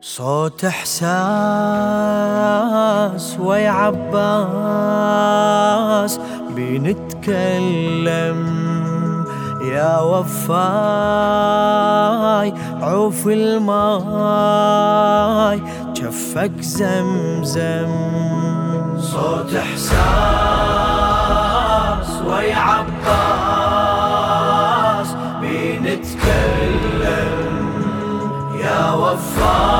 صوت إحساس ويا عباس بنتكلم يا وفاي عوف الماي جفك زمزم. صوت إحساس ويا عباس بنتكلم يا وفاي.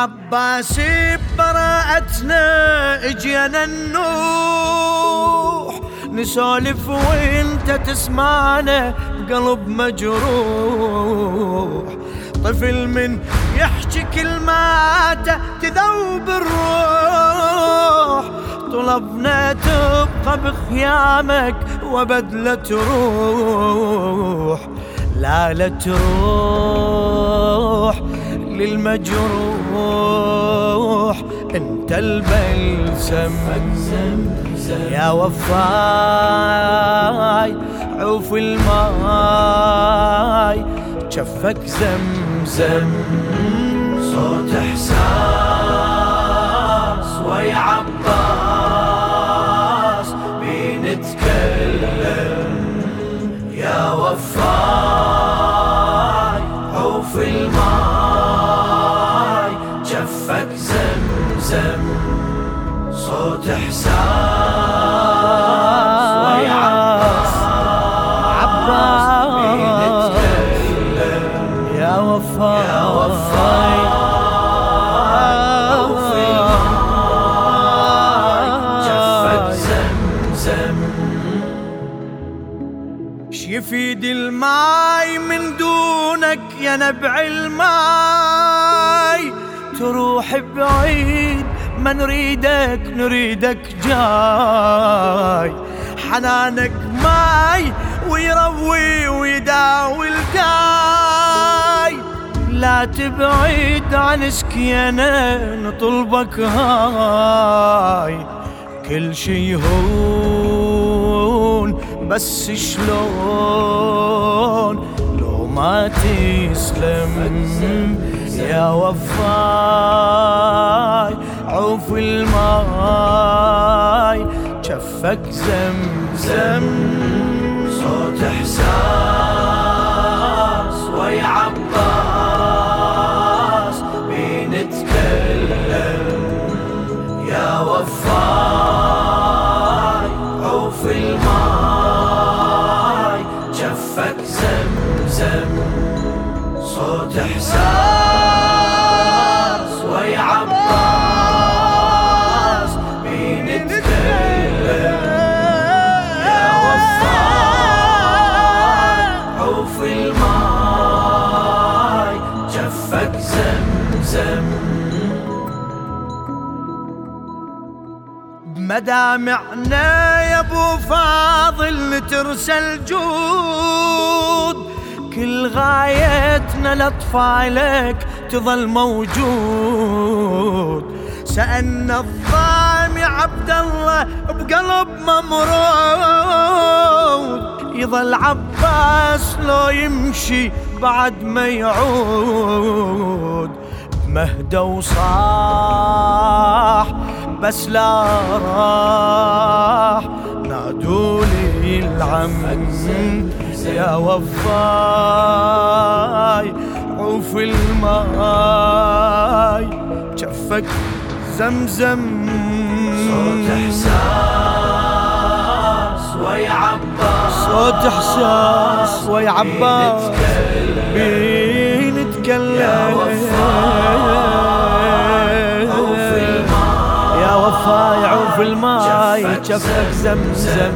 عباس براءتنا اجينا النوح. نسولف وانت تسمعنا بقلب مجروح. طفل من يحكي كلماته تذوب الروح. طلبنا تبقى بخيامك وابد لا تروح لا لا تروح. للمجروح. انت البلسم يا وفاي عوف الماي جفك زمزم. صوت إحساس. زمزم صوت احساس ويا عباس يا وفاي يا زمزم. يفيد الماي من دونك يا نبع الماي. تروح بعيد ما نريدك نريدك جاي. حنانك ماي ويروي ويداوي القاي. لا تبعد عن سكينة نطلبك هاي. كل شي هون بس شلون؟ لو ما تسلم. يا وفاي عوف الماي جفك زمزم. صوت إحساس ويا عباس بنتكلم. يا وفاي. مدامعنا يا أبو فاضل ترسل جود. كل غايتنا لأطفالك تظل موجود. سألنا الضامي عبد الله بقلب ممرود. يظل عباس لو يمشي بعد ما يعود. مهدى وصاح بس لا راح. نادولي العم يا وفاي. عوف الماي. جفك زمزم. صوت إحساس ويا عباس. صوت إحساس ويا عباس. بنتكلم يا شاف الماي شفك زمزم.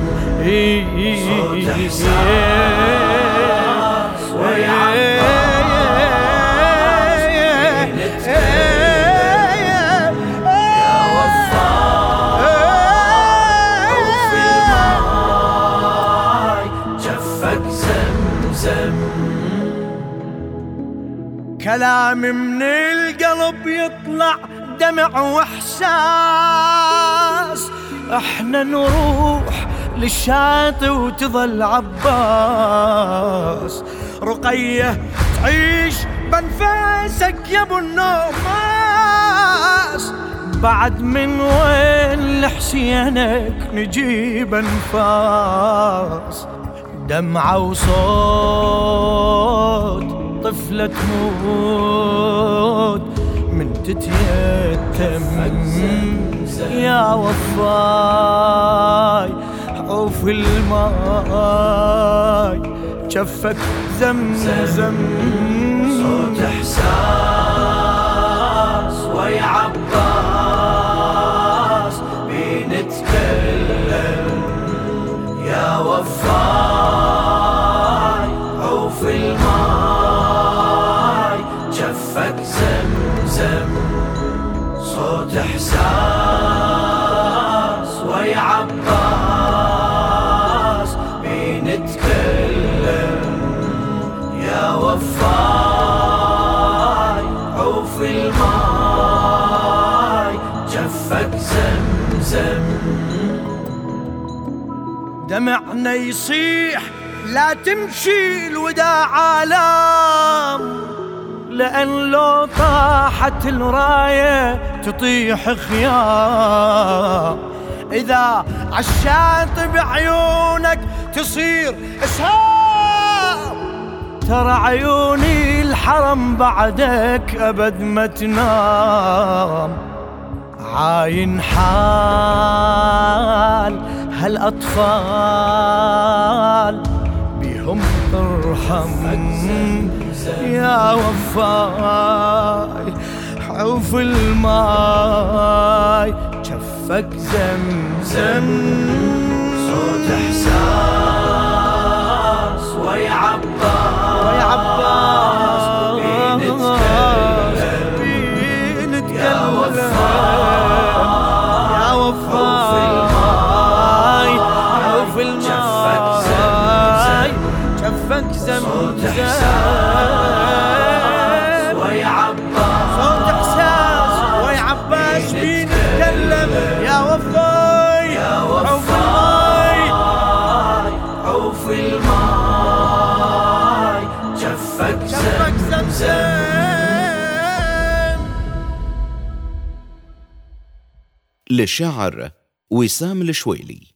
كلام من القلب يطلع دمع وحسان إحنا نروح للشاطئ وتظل عباس. رقية تعيش بنفاسك يا أبو النوماس بعد من وين لحسينك نجيب أنفاس؟ دمعة وصوت طفلة تموت. من تتيتم يا وفاي عوف الماي جفك زمزم. صوت إحساس ويا عباس بنتكلم. يا وفاي. دمعنا يصيح لا تمشي الوداع عالم. لأن لو طاحت الراية تطيح خيام. إذا عالشاطئ بعيونك تصير إسهام. ترى عيوني الحرم بعدك أبد ما تنام. عاين حال هالأطفال بهم ترحم. يا وفاي حوف الماي جفك زمزم. جفك صوت إحساس ويا عباس. صوت إحساس ويا عباس بنتكلم يا وفاي يا عوف الماي. عوف الماي. جفك زمزم للشاعر وسام الشويلي.